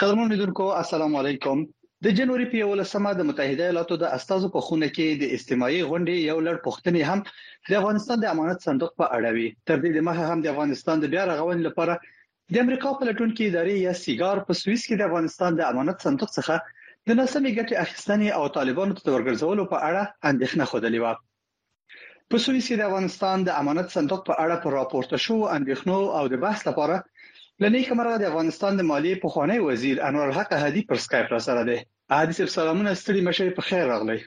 قدرمن لیدونکو السلام علیکم د جنوري په 11مه د متحده ایالاتو د استازو په خونه کې د استماعي غونډې یو لړ پښتني هم د افغانستان د امانت صندوق په اړه وی تر دې مخه هم د افغانستان د بیا رغونې لپاره د امریکا پلټونکو ادارې یا سیګار په سویس کې د افغانستان د امانت صندوق څخه د ناسمې ګټې اخیستنې او طالبانو ته ورګرځولو په اړه اندېښنه خوده لیوه په سویس کې د افغانستان د امانت صندوق په اړه پر راپورته شو اندېښنو او د بحث لپاره لنی کمره د افغانستان د مالیې په خوانی وزیر انور الحق هدی پر سکایپ را سره دی هدی صاحب سلامونه ستړي مشه په خیر راغلی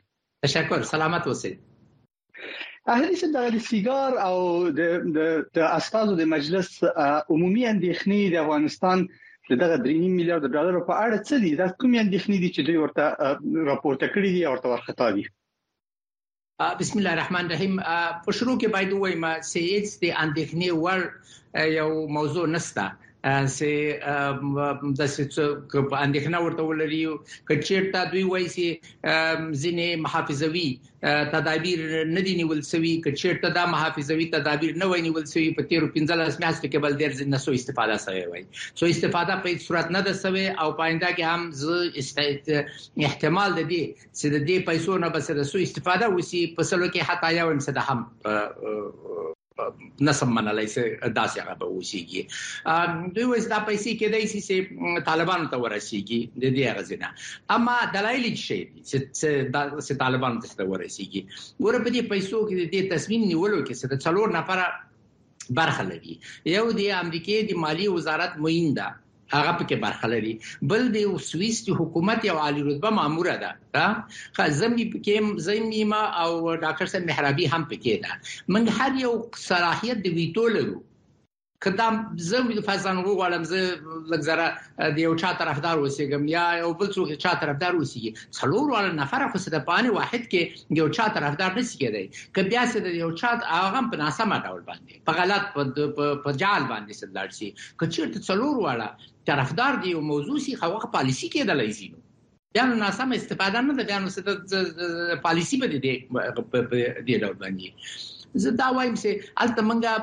تشکر سلامت اوسئ اهلی سم د سیګار او د د استادو د مجلس عمومي اندېښنې د افغانستان دغه 3 میلیارډ ډالر په اړه څه دي دا کوم اندېښنې دي چې دوی ورته راپورته کړې دي او ورته ورختا دي بسم الله الرحمن الرحیم په شروع کې باید وایم چې هیڅ د اندېښنې وړ یو موضوع نشته سه د څه اندېښنه ورته ولري کچیرته دوی وایي چې ځینې محافظوي تدابیر نه دي نیول شوی کچیرته دا محافظوي تدابیر نه وای نیول شوی په تیرو 15 میاشتو کې بل ډیر نه سو استفاده شوی وای سو استفاده په هیڅ صورت نه ده شوی او پاینده کې هم زه احتمال ده دي چې د دې پیسو نه بس د سو استفاده وسی په سلو کې حتی یو هم صد هم نه سم منلای سي داسې هغه به وشيږي دوی وایي دا پیسې کېدای شي چې طالبان ته ورسیږي د دې غزنه اما دلایل شي چې طالبان ته ورسیږي ور په دې پیسو کې د تصمیم نیولو کې څه څلور نفره برخه لري یو د امریکای د مالی وزارت معین ده هغه پکې برخه لري بل دی سوئیس چې حکومت یو عالی رتبه مامور ده دا زمي پکې زمي ما او ډاکټر صاحب محرابي هم پکې ده من هر یو صلاحیت دی ویټو لرو کدا زه د فزان وغواړم زه لګزره د یو چا طرفدار وسیګم یا یو بل څوک چا طرفدار وسیږي څلور وړ نفر خو څه د پانه واحد کې یو چا طرفدار نسی کېدای کبیا څه د یو چا هغه په ناسمه ډول باندې په غلط په جال باندې سلاړ شي که چیرته څلور واړه طرفدار دی او موضوع سي خو هغه پالیسی کېدلای شي نو بیا نو ناسم استفاده نه ده بیا نو څه پالیسی به دې دې ډول باندې زه دا وایم چې الته منګه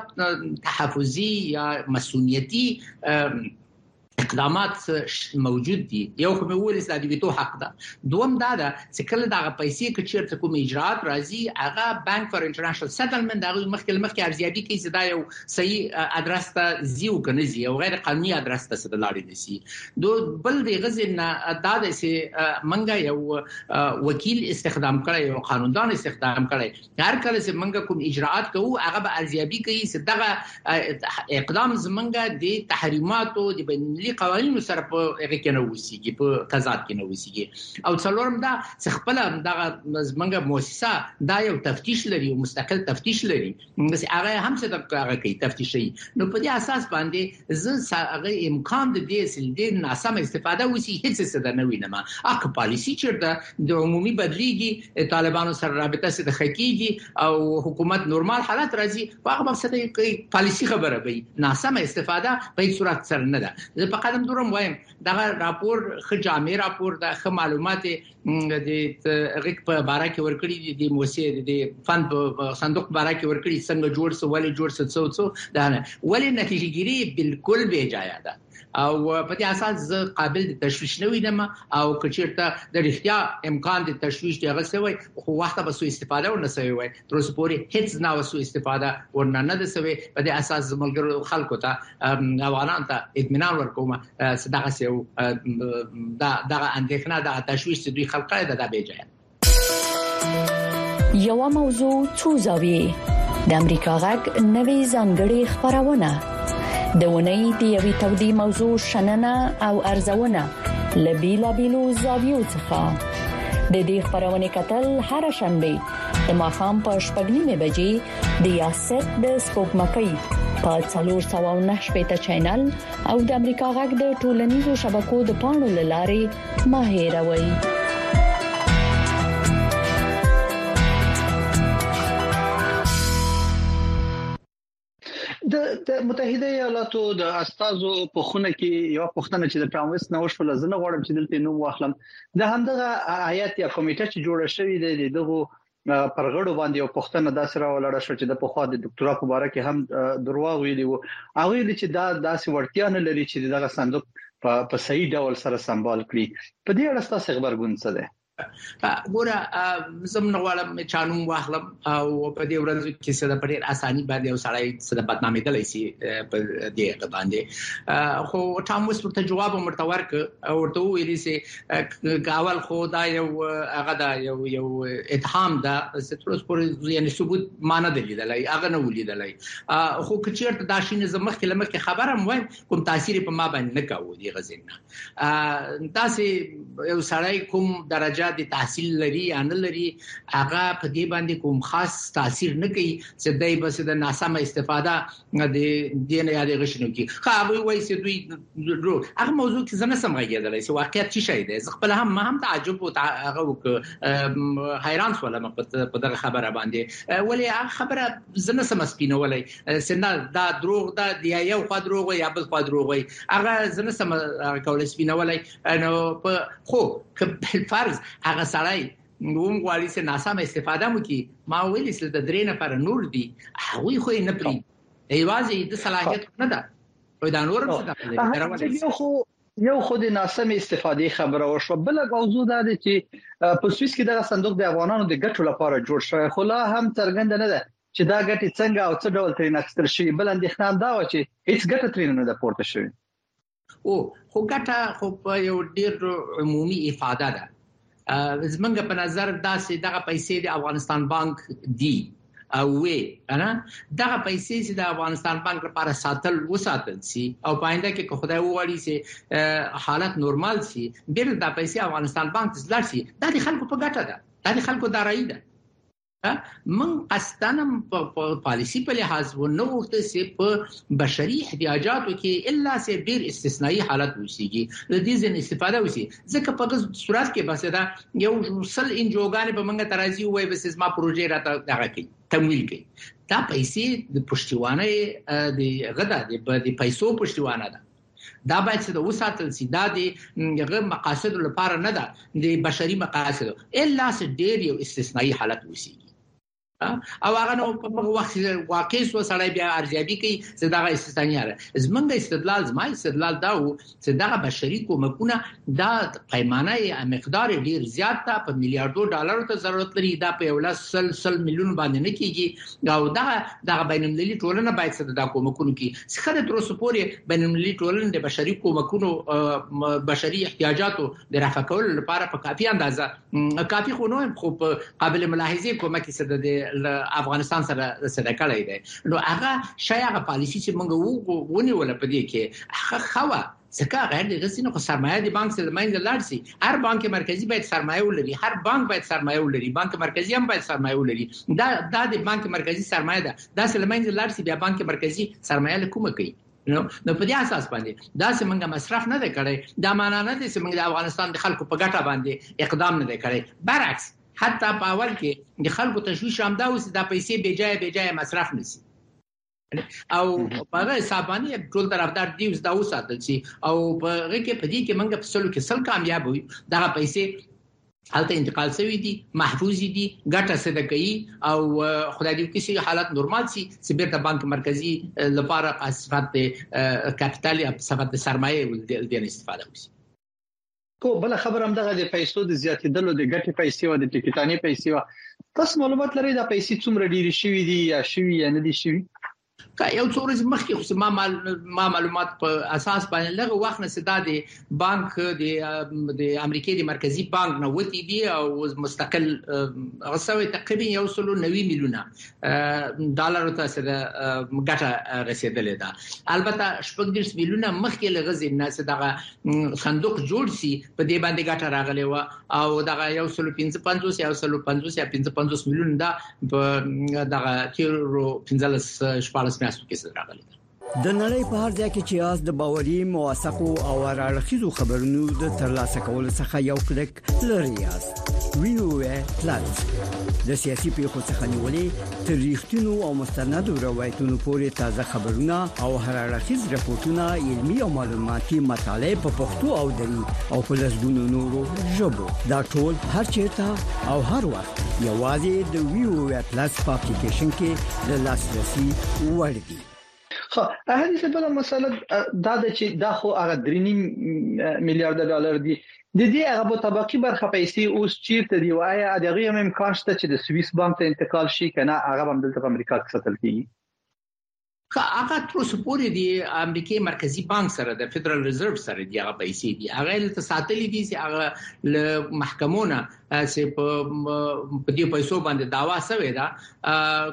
تحفظي یا مسؤلیتي اقدامات موجود دي یو خو مې وویل چې د ویټو حق ده دوم دا ده چې کله دا پیسې کې چیرته کوم اجرات راځي هغه بانک فار انټرنیشنل سیټلمنت هغه مخکې مخکې ارزیابي کوي چې دا یو صحیح ادرس ته زیو کنه زی او غیر قانوني ادرس ته څه لاړې نسی دو بل دی غزن دا ده چې منګه یو وکیل استخدام کړي او قانوندان استخدام کړي هر کله چې موږ کوم اجرات کوو هغه به ارزیابي کوي چې دغه اقدام زمونږ د تحریماتو د بین المللي قوانینو سره په هغه کې نه وسیږي په تضاد کې نه وسیږي او څلورم دا چې خپل دغه زمونږ موسسه دا یو تفتیش لري او مستقل تفتیش لري بس هغه هم څه د هغه کوي تفتیشي نو په دې اساس باندې زه هغه امکان د دې سل دې ناسم استفاده وسی هیڅ څه نه وینم اخ پالیسی چیرته د عمومي بدلیږي طالبانو سره رابطه سي د خکیږي او حکومت نورمال حالت راځي په هغه مقصد یې کوي پالیسی خبره وي ناسم استفاده په هیڅ صورت سره نه ده زه په قدم دورم وایم دا راپور خ جامع راپور دا خ معلومات د غیق په باره کې ورکړي دي د موسیه د فن په صندوق باره کې ورکړي څنګه جوړ سو ولې جوړ سو څو څو دا نه ولې نتیجه ګیری بالکل بی جایا ده او په دې اساس زه قابل د تشويش نه وینم او کچیرته د رښتیا امکان د تشويش دی غسه وي خو وخت به سو استفاده ونه سوي وي تر اوسه پورې هیڅ نه وسو استفاده ورنه نه ده سوي په دې اساس زملګرو خلکو ته افغانان ته اطمینان ورکوم صدقه سیو دا دغه اندېښنه د تشويش دوی خلقه ده دا به جاي یو موضوع څو ځوي د امریکا غږ نوې ځانګړي خبرونه د ونې د یوې تودې موضوع شننه او ارزونه لبیلا بیلو زاویو څخه د دې خبرونه کتل هر شنبه د ماخام په شپږمه بجې د یاسر د سپوږمکۍ په 309 شپږ چینل او د امریکا غږ د ټولنیزو شبکو د پاڼو لاري مه هېروئ. د متحده ایالاتو د استادو په خونه کې یو پښتنه چې د ټراموس نو شو لزنه غواړم چې دلته نوم واخلم د همدغه آیات یا کمیټه چې جوړه شوې ده دغه پر غړو باندې یو پښتنه داسې راولاړه شو چې د پخوا د ډاکټرا په باره کې هم درواغ ویلي وو او ویل چې دا داسې ورتیا نه لري چې دغه صندوق په صحیح ډول سره سمبال کړي په دې اړه ستاسو خبرګون څه دی ګوره زم نه غواړم چانوم واخلم او په دې ورځو کې څه د پرې اساني باندې او سړی څه د بدنامي دلې سي په دې باندې خو ټام وس ورته جواب مرته ورک او ورته ویلي سي اول خو دا یو هغه دا یو یو اتهام دا چې تر اوسه پورې یعنی ثبوت معنی دی لیدلای هغه نه ولیدلای خو کچیرته دا شینه زمخ کې لمخ خبره مو کوم تاثیر په ما باندې نه کاوه دی غزین دا سه یو سړی کوم درجه د تحصیل لري ان لري هغه په دې باندې کوم خاص تاثیر نه کوي چې دای بس د ناسمه استفاده د دین یا د غشنو کې خو هغه وایي چې دوی درو هغه موضوع کې زنه سم غږیدل چې واقعیت څه شي دی زه خپل هم ما هم تعجب او هغه وک حیران شولم په دغه خبره باندې ولی هغه خبره زنه سم سپینولای سنه دا دروغ دا دی یو خو دروغ یا بل خو دروغ وي هغه زنه سم کول سپینولای نو په خو که فرض هغه سړی نو هم غواړي چې ناسم استفاده مو کی ما ویل چې د درې نفر نور دي هغه خو نه پری ایوازې د صلاحیت نه ده او دا نور څه ده یو خو یو خو د ناسم استفادې خبره وشو بل موضوع دا ده چې په سویس کې دغه صندوق د افغانانو د ګټو لپاره جوړ شوی خو لا هم څرګند نه ده چې دا ګټه څنګه او څه ډول ترې نخستل شي بل اندېښنه دا و چې هیڅ ګټه ترې نه ده پورته شوې او خو ګټه خو په یو ډیر عمومي افاده ده زمونږ په نظر دا چې دغه پیسې د افغانستان بانک دی او وی انا دغه پیسې چې د افغانستان بانک لپاره ساتل وساتل سي او پاینده کې که خدای وغواړي چې حالت نورمال سي ډیر دا پیسې افغانستان بانک ته ځل سي دا د خلکو په ګټه ده دا د خلکو دارایی ده من قصدنم په پالیسی په لحاظ و نه وخت سي په بشري احتیاجاتو کې الا سي ډیر استثنایی حالت وسیږي د دې ځین استفاده وسی ځکه په دغه صورت کې بس دا یو سل انجوګان په منګه ترازی وای بس ما پروژې راته دغه کې تمویل کې دا پیسې د پښتیوانه د غدا د پیسو پښتیوانه ده دا باید څه د وساتل سي دا د غیر مقاصد لپاره نه ده د بشري مقاصد الا سه ډیر یو استثنایی حالت وسی او هغه نو په هغه وخت واقع سو سړی بیا ارزیابي کوي چې دا استثنایی حالت زمونږ استدلال زما استدلال دا و چې دا بشري کومکونه دا پیمانه مقدار ډیر زیات ده په میلیارډو ډالر ته ضرورت لري دا په یو لاس سل سل میلیون باندې نه کیږي او دا د بین المللي ټولنه باید څه دا کومکونه کوي څخه د تر اوسه پورې بین المللي ټولنې د بشري کومکونو بشري احتیاجاتو د رفع کولو لپاره په کافي اندازه کافي خو نه خو په قابل ملاحظه کومک یې سره د افغانستان سره سره کړی دی نو هغه شای هغه پالیسی چې موږ ونیول په دې کې هغه خو ځکه غیر دغه سینه خو سرمایه د بانک سره لمنځه لاړ سي هر بانک مرکزی باید سرمایه ولري هر بانک باید سرمایه ولري بانک مرکزی هم باید سرمایه ولري دا دا د بانک مرکزی سرمایه ده دا سره لمنځه لاړ سي بیا بانک مرکزی سرمایه له کومه کوي نو نو په دې اساس باندې دا چې موږ مصرف نه کړي دا معنا نه ده چې موږ د افغانستان د خلکو په ګټه باندې اقدام نه کړي برعکس حتی په اول کې د خلکو تشویش هم دا اوس د پیسې بجای بجای مصرف نسی او په هغه حساب باندې ټول طرفدار دی اوس دا وساتل شي او په هغه کې په دې کې موږ په سلو کې سل کامیاب وي دا پیسې هلته انتقال شوی دي محفوظ دي ګټه سده کوي او خدای دې وکړي چې حالت نورمال شي چې بیرته بانک مرکزی لپاره صفات کپټال یا صفات سرمایه ولدي استفاده وشي خو بل خبر هم دغه د پیسو د زیاتیدلو د ګټې پیسې او د ټیکټانې پیسې و تاسو معلومات لرئ دا پیسې څومره ډېری شوې دي یا شوې یا نه دي شوې که یو څو ورځې مخکې خو ما ما معلومات په اساس باندې لږ وخت نه سدا دي بانک د د امریکای د مرکزی بانک نه وتی دي او مستقل غسوي تقریبا یو سلو 90 میلیونه ډالرو ته سره ګټه رسیدلې ده البته شپږ دیش میلیونه مخکې لغزي نه چې دغه صندوق جوړ سي په دې باندې ګټه راغلې و او دغه یو سل 55 یو سل 50 یا 55 میلیون دا دغه تیر 15 14 میاشتو کې سره راغلي د نړۍ په هر ځای کې چې یاست د باوري موثقو او اړخیزو خبرونو د ترلاسه کولو څخه یو کلیک لري یاست وی او پلس د سیاسي پیښو څخه نیولې تر ریښتینو او مستندو روایتونو پورې تازه خبرونه او هر اړخیز رپورټونه علمي او معلوماتي مطالعه په پښتو او دري او په لسګونو نورو ژبو دا ټول هر چیرته او هر وخت یوازې د ویو ویټلس په اپلیکیشن کې د لاسرسي وړ دي خو هغه څه بل مسله دا ده چې دا خو هغه 3 میلیارډ ډالر دي د دې هغه په طبقي برخه پیسې اوس چیرته دی وایي دغه هم امکان شته چې د سویس بانک ته انتقال شي کنه هغه هم دلته په امریکا کې ساتل کیږي که هغه تر اوسه پورې دی امریکای مرکزی بانک سره د فدرال ریزرو سره دی هغه پیسې دی هغه له ساتلې دي چې هغه له محکمو نه چې په په دې پیسو باندې داوا سوې ده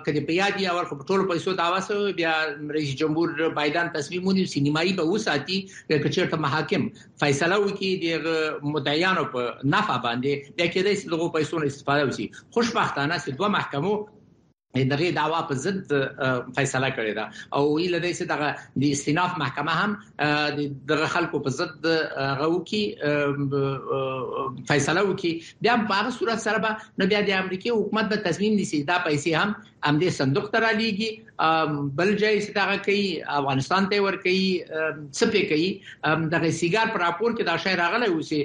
کله په یاد یا ورخ په ټولو پیسو داوا سوې بیا رئیس جمهور بایدن تصمیم ونیو چې نیمایي به وساتي چې چیرته محاکم فیصله وکړي د مدعیانو په نفع باندې د کېدې چې دغه پیسو نه استفاده وشي خوشبختانه چې دوه محکمو دغه داوا په ضد فیصله کړې ده او وی لدې چې دغه د استیناف محکمه هم دغه خلکو په ضد غو کې فیصله وکي بیا په هغه صورت سره به نو بیا د امریکای حکومت به تصمیم نیسي دا پیسې هم هم دې صندوق ته را لیږي بل ځای چې دا کوي افغانستان ته ور کوي سپې کوي دغه سیګار پر راپور کې دا شای راغلی و چې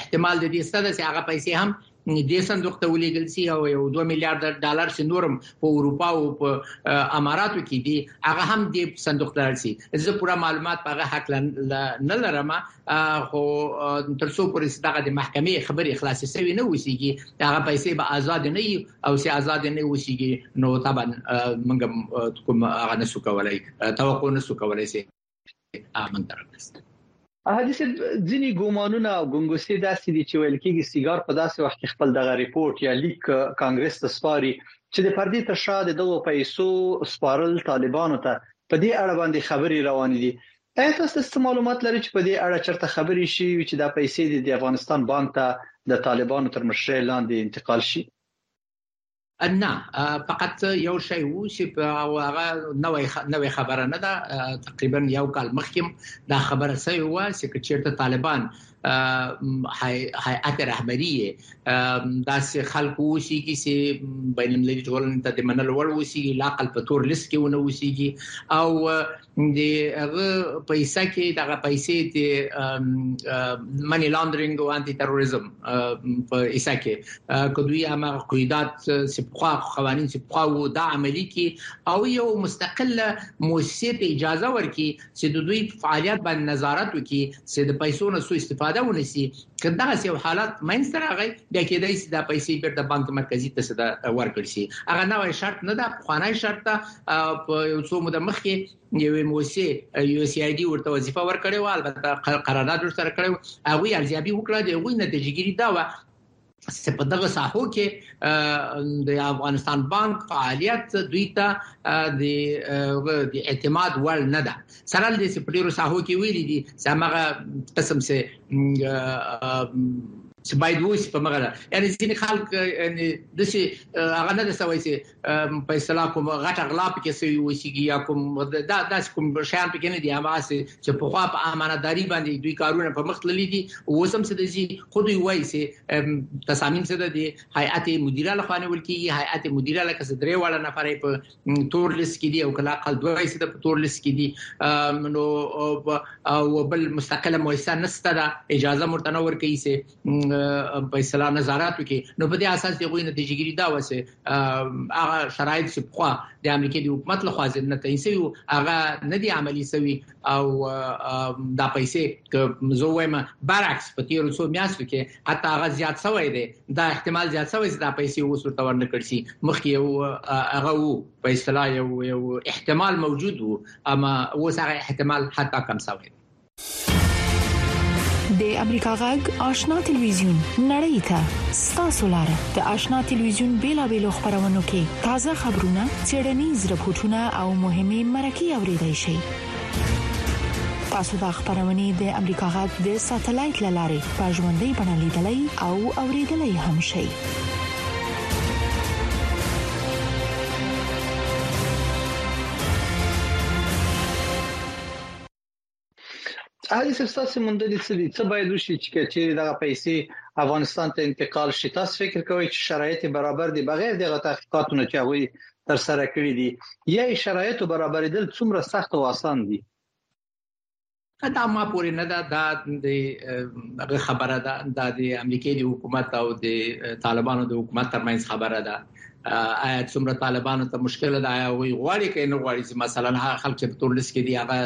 احتمال د دې ستاسو هغه پیسې هم دې صندوق ته ولېږل شي او یو دوه میلیارډ ډالر چې نورم په اروپا او په اماراتو کې دي هغه هم دې صندوق ته راشي زه پوره معلومات په هغه حق نه لرم خو تر څو پورې دغه د محکمې خبرې خلاصې شوې نه وسیږي هغه پیسې به آزاد نه وي او چې آزاد نه وسیږي نو طبعا موږ کوم هغه نسو کولای توقع نسو کولای شي امن درنست هدي صاحب ځینی ګومانونه او ګنګوسې داسې دي چې ویل کېږي سیګار په داسې وخت کې خپل دغه ریپورت یا لیک کانګرس ته سپاري چې د پردي تر شا د دغو پیسو سپارل طالبانو ته په دې اړه باندې خبري روان دي ایا تاسو څه معلومات لرئ چې په دې اړه چرته خبري شي چې دا پیسې د افغانستان بانک ته د طالبانو تر مشرۍ لاندې انتقال شي نه فقط یو شی وو چې په هغه نوې نوې خبره نه ده تقریبا یو کال مخکې دا خبره سوي و چې چیرته طالبان هيئت رهبری داسې خلکو اوسېږي چې بین المللي ټولنې ته د منل وړ اوسېږي لاقل په تور لیست کې ونه اوسېږي او د هغه پیسې کې دغه پیسې د منی لاندرینګ او انټي تروریزم په ایسا کې کدوی هم قیدات سپخوا قوانين سپخوا وو دا عملی کې او یو مستقل موسسه ته اجازه ورکړي چې د دوی فعالیت باندې نظارت وکړي چې د پیسو نه سو استفاده ونسی که دغسې یو حالت منځته راغی، بیا کېدای شي دا پیسې بېرته بانک مرکزي ته ورکړل شي. هغه نوی شرط نه ده، پخوانی شرط ده. په یو څو موده مخکې یوې موسسې، USAID، ورته وظیفه ورکړې وه، البته قرارداد ورسره کړی و. هغوی ارزیابي وکړه، د هغوی نتیجه ګیري دا وه چې په دغه ساحو کې د افغانستان بانک فعالیت دوی ته د اعتماد وړ نه ده. سره له دې چې په ډیرو ساحو کې ویلي دي چې هغه قسم سه چې باید ووس په مغه ده یعنی ځینې خلک یعنی د څه هغه نه رسوي چې په اصطلاح کوم غټ اغلا پکې سوي وسیږي یا کوم دا داس کوم شان پکې نه دی هغه چې په خوا په امانتداري باندې دوی کارونه په مخ تللي دي او سم څه دي خو دوی وایي چې تصامیم څه دي هیئت مدیره لخوا نیول کیږي هیئت مدیره لکه څه درې واړه نفرې په تور لیست کې دي او کله اقل دوه رئیس د تور لیست کې دي نو او بل مستقله مؤسسه نسته دا اجازه مرته نه ورکړي سي په اصلاح نظارت کې نو په دې اساس دی غوي نتیجګری دا وسه هغه شرایط چې خو د امریکای د حکومت له خوا ځنه تایسي هغه نه دي عملی سوي او دا پیسې که زه وایم برعکس په تیر څو میاشتو کې حتی هغه زیات شوی دی دا احتمال زیات شوی چې دا پیسې اوس ورته ورنکړ شي مخکې یو هغه وو په اصطلاح یو یو احتمال موجود وو اما اوس هغه احتمال حتی کم شوی دی د امریکا غږ آشنا ټلویزیون نړۍ ته ستاسو لپاره د آشنا ټلویزیون بیلابېلو خبرونو کې تازه خبرونه څېړنیز رپورټونه او مهمې مرکې اوریدای شئ تاسو دا خبرونه د امریکا غږ د ساتلایت لارې په ژوندۍ بڼه لیدلای او اوریدلای هم شئ هغه څه تاسو موندلې څه دي څه باید وشي چې چې دغه پیسې افغانستان ته انتقال شي تاسو فکر کوئ چې شرایط برابر دي بغیر دغه تحقیقاتونو چې هغه تر سره کړی دي یا شرایط برابرېدل څومره سخت او آسان دي دا ما پورې نه ده دا د خبره ده د امریکای د حکومت او د طالبانو د حکومت ترمنځ خبره ده آیا څومره طالبانو ته مشکل ده آیا وی غواړي کې نه غواړي چې مثلا هغه خلک چې په تورلس کې دی هغه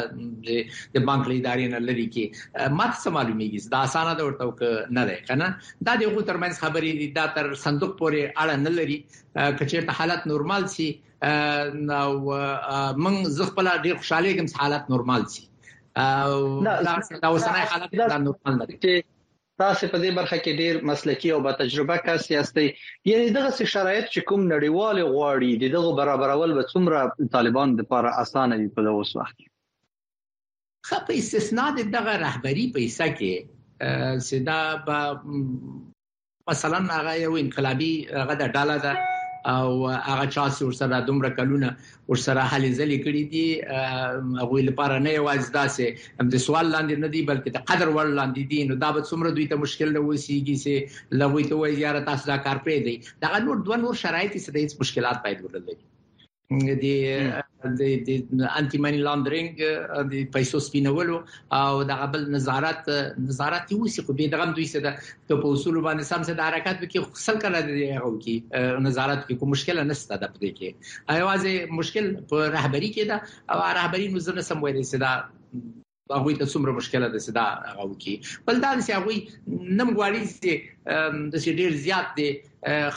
د بانک له ادارې نه لري کې ماته څه معلومیږي دا اسانه ده ورته وک نه ده کنه دا د یو ترمنځ خبرې دي دا تر صندوق پورې اړه نه لري کچېرته حالت نورمال سي نو من زه خپل ډیر خوشاله کوم حالت نورمال سي او دا اوسنۍ حالت دا نورمال نه دي تاسې په دې برخه کې ډیر مسلکي او با تجربه کس یاستئ یعنی دغه سي شرایط چې کوم نړیوال غواړي د دغه برابرول به څومره طالبان لپاره اسانه وي په اوس وخت کې خو په استثناء د دغه رهبری په حصہ کې چې دا په مثلا هغه یو انقلابي هغه د ډاله ده او هغه چا چې ورسره دومره کلونه ورسره هلې ځلې کړې دي هغه لپاره نه یوازې داسې د سوال لاندې نه دی بلکې د قدر وړ لاندې دي نو دا به څومره دوی ته مشکل نه وسیږي چې لوی ته وایي یاره تاسو دا کار پرې دی دا نور دوه نور شرایط چې د هیڅ مشکلات باید ولري د د د انټي مانی لاندرینګ د پیسو سپینولو او دغه بل نظارت نظارت یو څه خو به دغه دوی څه ده ته په اصول باندې سم څه د حرکت وکي خپل کله د هغه وکي نظارت کې کوم مشکل نه ست ده پدې کې ایوازې مشکل په رهبری کې ده او رهبری نو زنه سم ویلې څه ده هغه ته څومره مشکله ده صدا هغه وکي بل دا چې هغه نم غواړي چې د ډیر زیات دي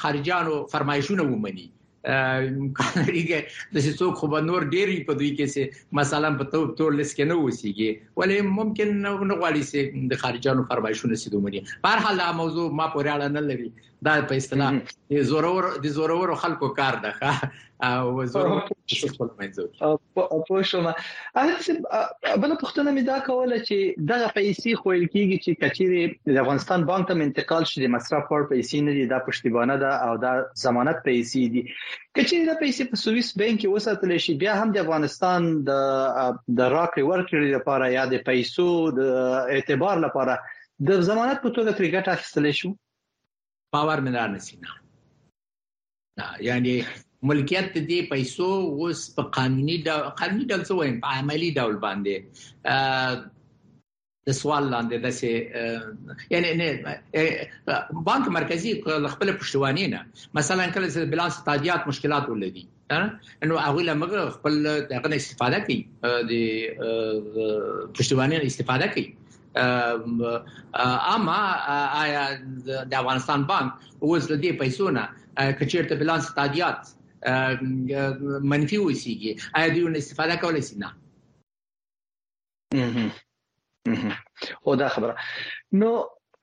خارجانو فرمایشونه ومني امکان لري چې څوک خو به نور ډېری په دوی کې سي مثلا په تو تور لیست کې نه وسیږي ولې ممکن نه غواړي چې د خارجانو فرمایشونه سي دومره په هر حال دا موضوع ما پورې اړه نه لري دا په اصطلاح د زورور د زورور خلکو کار ده او زورور خپل منځو او په شومه احمد صاحب بل پښتنه مې دا کوله چې دغه پیسې خویل کیږي چې کچيري د افغانستان بانک ته انتقال شي د مصرف پر پیسې نه دي دا پښتیبانه ده او دا ضمانت پیسې دي کچيري دا پیسې په سوئیس بانک کې وساتل شي بیا هم د افغانستان د د راکړې ورکړې لپاره یا د پیسو د اعتبار لپاره د ضمانت په توګه ترې ګټه اخیستل شي باور مې نه نسینه یعنی ملکیت دې پیسو اوس په قانوني ډول قانوني ډول څه وایم په عملی ډول باندې د سوال لاندې د سه یعنی نه بانک مرکزی خپل پښتوانی نه مثلا کله چې بلانس تادیات مشکلات ولدي نو هغه لمغ خپل دغه استفاده کوي د پښتوانی استفاده کوي اما آیا د افغانستان بانک اوس د دې پیسو نه کچیرته بلانس تادیات منفي وسیږي آیا دوی استفاده کولای شي نه او دا خبره نو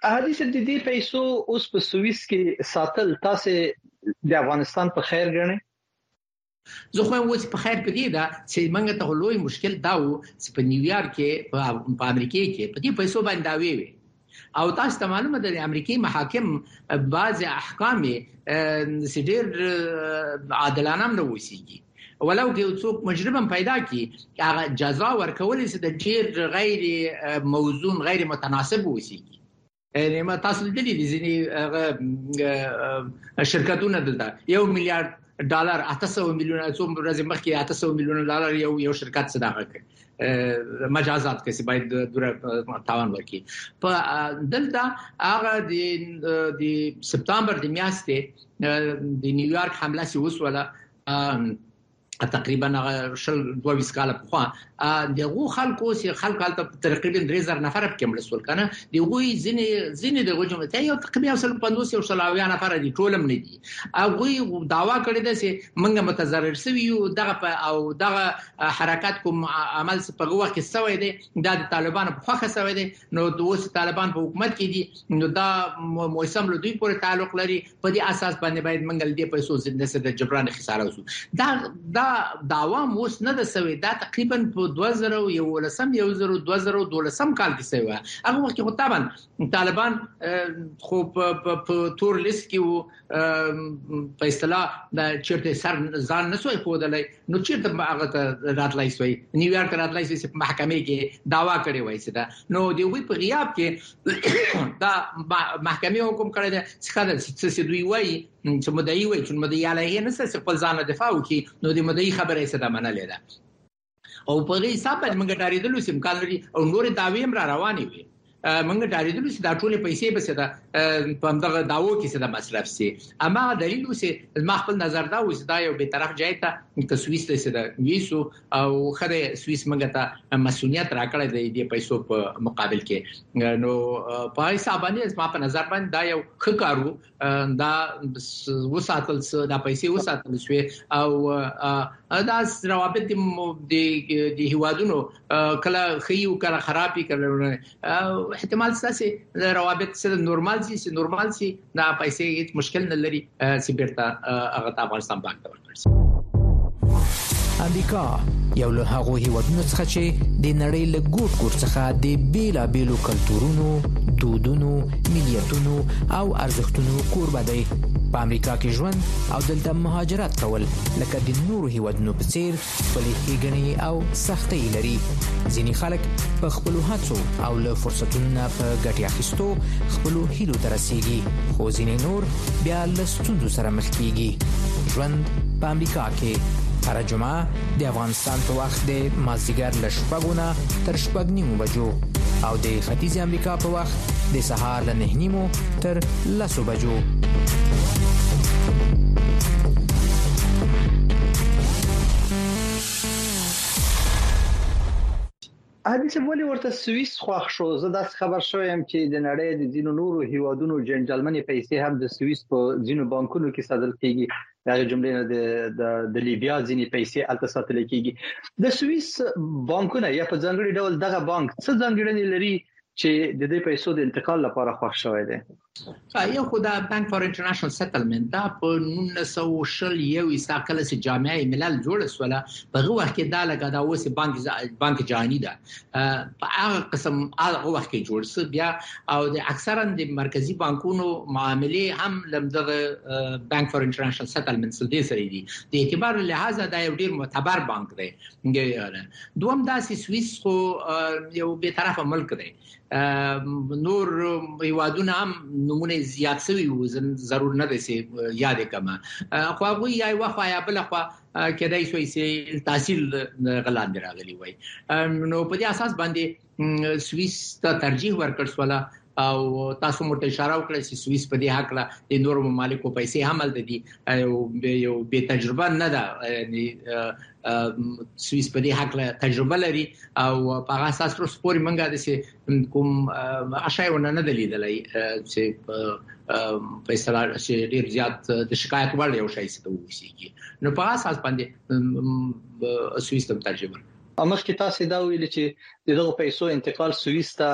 حدیث د دې پیسو اوس په سوئیس کې ساتل تاسو د افغانستان په خیر ګڼئ زه خو اوس په خیر پدې دا چې موږ ته لوی مشکل دا وو چې په نیویارک کې په امریکا کې په دې پیسو باندې دا وی او تاسو ته معلومه ده د امریکای محاکم بعض احکام سډیر عادلانه نه وسیږي ولو کې څوک مجرم پیدا کی هغه جزا ورکول چې د ډیر غیر موزون غیر متناسب وسیږي یعنی ما تاسو لیدلی دي ځینې شرکتونه دلته یو میلیارډ ډالر 800 میلیونه څو ورځې مخکې 800 میلیونه ډالر یو یو شرکت صداقت کړ مجازات کې چې باید دوره تاوان ورکړي په دلته هغه د د سپتامبر د میاشتې د نیویارک حمله سي وسوله تقریبا هغه شل 22 کال په خوا دغه خلکو سي خلک حالت تقریبا 3000 نفر په کمل سول کنه دی وی ځینې ځینې د غوجمه ته یو تقریبا 150 او 100 نفر دي ټولم نه دي هغه داوا کړی دی چې موږ متضرر سوي یو دغه او دغه حرکت کوم عمل څه په وخت کې سوی دی دا د طالبانو په خوخه سوی دی نو د اوس طالبان په حکومت کې دي نو دا موسم له دوی پورې تعلق لري په دې اساس باندې باید موږ له دې پیسو نسل د جبران خساره وسو دا دا داوام اوس نه د سوي دا تقریبا په 2011 یو زرو 2012 کال کې سوي هغه وخت کې طبعا طالبان خو په تور لیست کې وو په اصطلاح د چیرته سر ځان نسوي خودلای نو چیرته به هغه ته راتلای شي نیویارک راتلای شي چې په محکمه کې داوا کړې وای چې دا نو دی وی په غیاب کې دا محکمه حکم کړی دی چې خدای چې دوی وای چې مدعي وای چې مدعي علیه نه څه خپل ځان دفاع وکړي نو دی مدعي خبره یې صدا منلې ده او په دې حساب باندې موږ ډاریدلو سیم کال لري او نور داوی هم را روانې وي موږ ډاریدلو چې دا ټول پیسې به سره په همدغه داوو کې سره مصرف شي اما دلیل اوس ما خپل نظر دا اوس دا یو به طرف جای ته ته سویس ته سره ویسو او خره سویس موږ ته مسؤلیت راکړی دی د پیسو په مقابل کې نو په حساب باندې ما په نظر باندې دا یو ښه کارو دا وساتل سو دا پیسې وساتل شوې او دا روابط د د هوادونو کله خيو کله خرابي کله احتمال ساسي روابط سره نورمال سي نورمال سي دا پیسې هیڅ مشکل نه لري چې بیرته هغه افغانستان باندې امریکا یو له هغو هیوادونو څخه چې د نړۍ له ګوټ ګوټ څخه د بیلابیلو کلتورونو، دودونو، ملیتونو او ارزښتونو کوربه دی. په امریکا کې ژوند او دلته مهاجرت کول لکه د نورو هیوادونو په څیر خپلې ښېګڼې او سختۍ لري ځینې خلک په خپلو هڅو او له فرصتونو نه په ګټې اخیستو خپلو هیلو ته رسیږي خو ځینې نور بیا له ستونزو سره مخ کیږي ژوند په امریکا کې هر جمعه د افغانستان په وخت د مازیګر له شپږو نه تر شپږ نیمو بجو او د ختیځ امریکا په وخت د سهار له نه نیمو تر لسو بجو عادي صاحب ولې ورته سویس خوښ شو زه داس خبر شوم يم چې د نړۍ د ځینو نورو هیوادونو جنجالمنې پیسې هم د سویس په ځینو بانکونو کې ساتل کیږي دا جملې نه د د لیبیا ځینې پیسې الته ساتل کیږي د سویس بانکونه یا په ځانګړي ډول دغه بانک څه ځانګړنې لري چې د دې پیسو د انتقال لپاره خوښ شوی دی یو خو دا بانک فار انټرنیشنل سیټلمنت دا په 1900 یو ایسا کله چې جامعه ملل جوړ سوله په هغه وخت کې دا لګا دا اوس بانک بانک جهانی ده په هغه قسم هغه وخت کې جوړ سو بیا او د اکثرا د مرکزی بانکونو معاملې هم لمدغه بانک فار انټرنیشنل سیټلمنت سره دي د اعتبار لحاظه دا یو ډیر معتبر بانک دی ګیاره دوم داسې سویس خو یو به طرفه ملک دی نور هیوادونه هم نمونه زیات شوی وو ضرور نه دی سي یاد کما خو هغه یا یو خو یا بل خو کېدای شوی سي تحصیل غلاند راغلی وای نو په دې اساس باندې سویس ته ترجیح ورکړ سواله او تاسو مو ته اشاره وکړه چې سوئیس په دې حق لا د نورو ممالکو پیسې هم د دې یو به تجربه نه ده سوئیس په دې حق لا تجربه لري او په هغه اساس تر سپوري منګه د کوم اشایونه نه دلیدلای چې په اصطلاح چې ډیر زیات د شکایت وړ یو شای څه ته وسی نو په اساس باندې سوئیس ته ترجمه مخکې تاسې دا ویلي چې د دغو پیسو انتقال سویس ته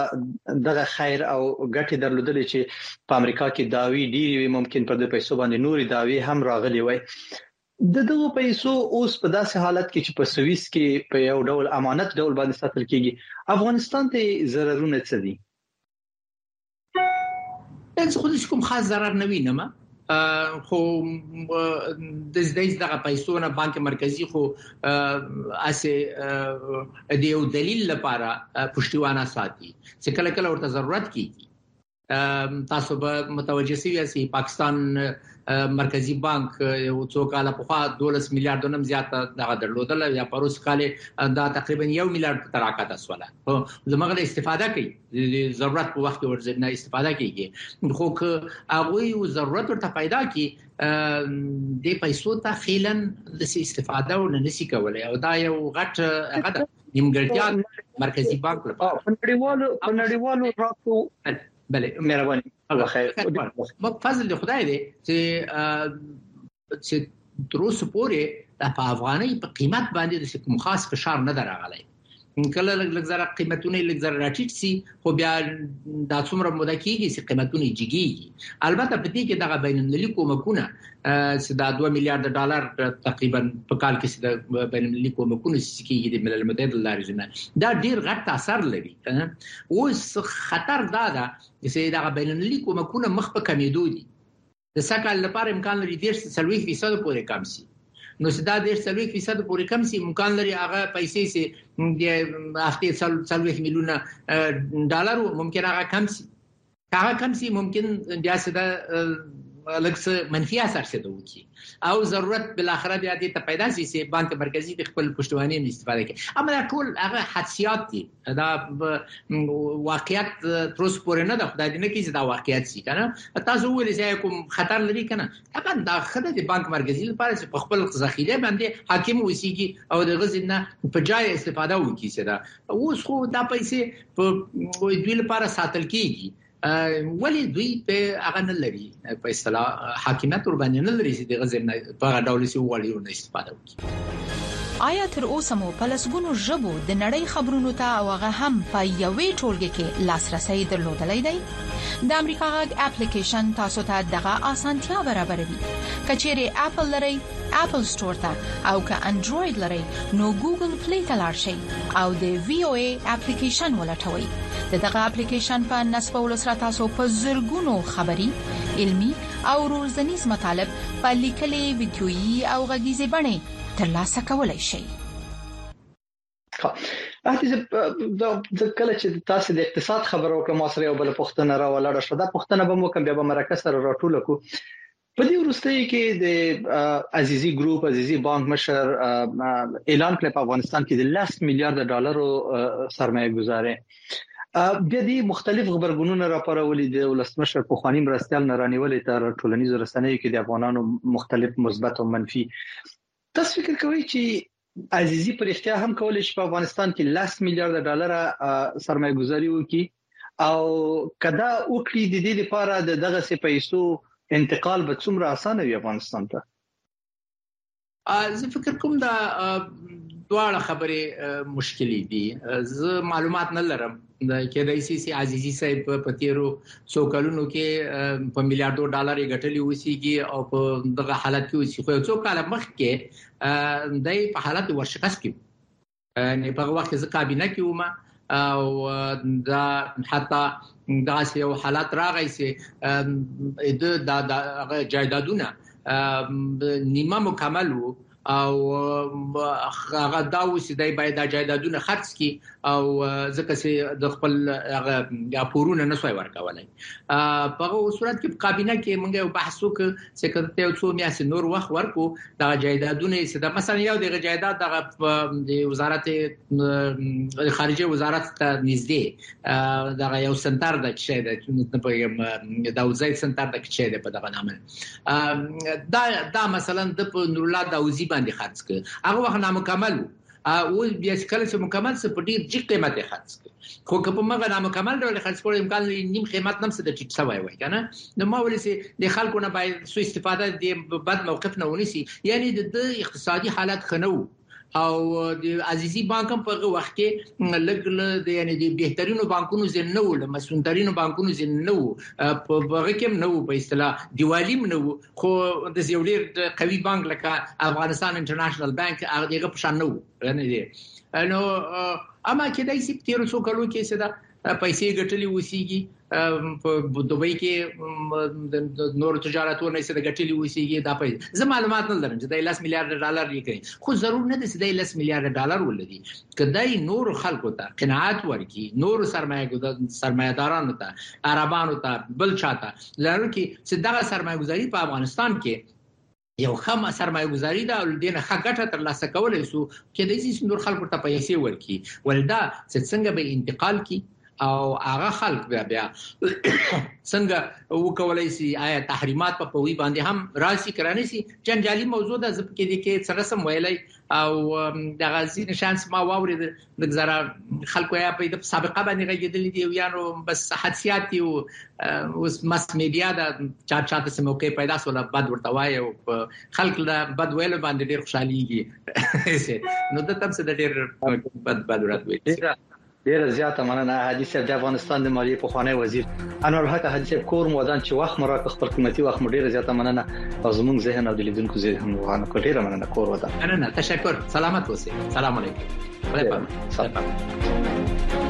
دغه خیر او ګټې درلودلې چې په امریکا کې دعوی ډیرې وي ممکن پر دې پیسو باندې نورې دعوی هم راغلي وای د دغو پیسو اوس په داسې حالت کې چې په سویس کې په یو ډول امانت ډول باندې ساتل کیږي افغانستان ته ضررونه څه دي هیڅ خو هیڅ کوم خاص ضرر نه وینم خو د دې دغه پیسو نه بانک مرکزی خو اسه د یو دلیل لپاره پښتیوانه ساتي چې کله کله ورته ضرورت کیږي تاسو به متوجه شئ چې پاکستان مرکزی بانک یو څو کال په خوا 12 میلیارډ نم زیات دغه درلودل یا پروس کال دا تقریبا 1 میلیارډ تراکته سواله زمغه استفاده کوي د ضرورت په وخت کې ورځنه استفاده کیږي خو که هغه یو ضرورت ورته پیدا کی د پیسو ته خیلن د استفاده و نه نسی کولای او دا یو غټ هغه د نیمګړتیا مرکزی بانک لپاره په نړیوالو په نړیوالو راکو بله مهرباني الله خیر مو فضل خدای دی چې چې تر اوسه پورې د په افغانۍ په قیمت باندې د کوم خاص فشار نه دراغلی کله لږ لږ زره قیمتونه لږ زره راټیټ سي خو بیا دا څومره موده کیږي چې قیمتونه جګیږي البته په دې کې دغه بین المللي کومکونه چې دا 2 میلیارډ ډالر تقریبا په کال کې د بین المللي کومکونو چې کیږي د ملل متحد لارې نه دا ډیر غټ اثر لري اوس خطر دا ده چې دا بین المللي کومکونه مخ په کمیدو دي د سږ کال لپاره امکان لري دېرش تر څلوېښت فیصدو پورې کم شي نو چې دا دېرش څلوېښت فیصدو پورې کم شي امکان لري هغه پیسې چې د هفتې څلوېښت میلیونه ډالر وو ممکن هغه کم شي که هغه کم شي ممکن بیا چې دا لږ څه منفي اثر څه وکړي او ضرورت بل اخره بیا دې ته پیدا شي چې بانک مرکزی د خپل پښتواني استفاده کوي اما ټول هغه حدسیات دي دا واقعیت تر اوسه پورې نه ده خدای دې نه کړي چې دا واقعیت شي کنه تاسو ولې چې کوم خطر لري کنه طبعا دا خدای د بانک مرکزی لپاره چې په خپل ذخیره باندې حاکم وسیږي او د غزنه په جای استفاده وکړي چې دا اوس خو دا پیسې په دوی لپاره ساتل کیږي ولی دوی په هغه نه لري په اصطلاح حاکمیت ور باندې نه لري چې دغه زمنا په هغه ډول سي وړي نه استفاده وکړي آیا تر اوسه مو په لسګونو ژبو د نړۍ خبرونو ته او هغه هم په یوې ټولګه کې لاسرسي درلودلای دی د امریکا غږ اپلیکیشن تاسو ته دغه اسانتیا برابروي کچېره اپل لري اپل سټور ته او که انډراید لرئ نو ګوګل پلی ته لاړ شئ او د وی او ای اپلیکیشن ولټوئ دغه اپلیکیشن په نسبولو سره تاسو په زرګونو خبري علمی او روزنیز مطالب په لیکلي ویډیويي او غږیزي بڼه ترلاسه کولای شئ اته زه د کله چې تاسو د اقتصاد خبرو کوم سره یو بل پښتنه را ولاړ شو دا پښتنه به مو کوم بیا به مرکه سره راټول کو په دې ورستۍ کې د عزیزي ګروپ عزیزي بانک مشر اعلان کړ په افغانستان کې د 10 میلیارډ ډالرو سرمایه گذاري بیا دې مختلف خبرګونونه راپارولې د ولسمشر په خواني مرستيال نه رانیولې تر ټولنیزو رسنیو کې د افغانانو مختلف مثبت او منفي تاسو فکر کوئ چې عزیزي په رښتیا هم کولای شي په افغانستان کې لس میلیارډ ډالر سرمایه گذاري وکړي او کدا وکړي د دې لپاره د دغه سي پیسو انتقال به څومره اسانه وي افغانستان ته زه فکر کوم دا دواړه خبرې مشکلې دي زه معلومات نه لرم د کېدای شي چې عزیزي صاحب په تیرو څو کلونو کې په میلیارډو ډالر یې ګټلې وسیږي او په دغه حالت کې وسیږي خو څو کال مخکې د په حالت ورشکست کې نه په هغه وخت کې زه کابینه کې ومه او دا حتی دا یو حالت راغی چې د جایدادونه نیمه مکمل وو او هغه دا اوس دی باید د جایدادونه خرڅ کی او ځکه چې د خپل هغه راپورونه نه سوی ورکولای په هغه صورت کې کابینه کې موږ یو بحث وکړ چې کله ته څو میاشتې نور وخت ورکو دا جایدادونه چې دا مثلا یو دغه جایداد دغه د وزارت خارجه وزارت ته نږدې دغه یو سنټر د چې د په یو د وزارت سنټر د چې په دغه نامه دا دا مثلا د په نور الله داوزی باندې خرڅ کړ هغه وخت نامکمل وو او بیا چې کله چې مکمل څه په ډیر جګ قیمت یې خرڅ کړ خو که په مغه نامکمل ډول خرڅ کول امکان لري نیم قیمت نم څه د ټیټ سوی وای کنه نو ما ولې چې د خلکو نه باید سو استفاده د بد موقف نه ونیسي یعنی د اقتصادي حالت خنو او د عزیزي بانک هم په وخت کې لګ د یعنی د بهترینو بانکونو ځین نه و د مسونترینو بانکونو ځین نه و په هغه کې نه و په اصطلاح دیوالیم نه و خو د یو ډیر قوي بانک لکه افغانستان انټرنیشنل بانک هغه دغه په شان نه و یعنی نو اما کېدای شي په تیر څو کلو کې څه ده پیسې ګټلې اوسېږي په دوبۍ کې د نور تجارتونه چې د ګټلې اوسېږي دا پیسې زه معلومات نه لرم چې د 10 میلیارډ ډالر یې کوي خو ضرور نه دي چې د 10 میلیارډ ډالر ولري کدی نور خلکو ته قناعت ورکړي نور سرمایه سرمایدارانو ته عربانو ته بل چاته لرل کې چې دغه سرمایه گذاري په افغانستان کې یو ښه سرمایه گذاري ده او له دې نه ښه ګټه ترلاسه کولی شو کېدای شي چې نور خلکو ته پیسې ورکړي ولې دا چې څنګه به انتقال کړي او هغه خلک بیا بیا څنګه وکولای شي آیا تحریمات په پوي باندې هم راسي کرانه شي جنجالي موضوع ده زه پکې دي کې سره سم ویلای او د غازی نشانس ما واورید د زرا خلکو یا په د سابقه باندې غږیدل دي او یا نو بس حادثيات یو اوس مس میډیا دا چا چا ته موقع پیدا سول بد ورته وای او خلک له بد ویل باندې ډیر خوشحاليږي نو د تم څه د ډیر بد بد ورته وي ډیر زیاته مننه حاجی صاحب د افغانستان د مالیې په خوانی وزیر انور الحق حاجي صاحب کور مو ودان چې وخت مو راکړ خپل قیمتي وخت مو ډیره زیاته مننه او زموږ ذهن او د لیدونکو ذهن هم روان کړ ډیره مننه کور ودان مننه تشکر سلامت اوسئ سلام علیکم خدای پامه خدای پامه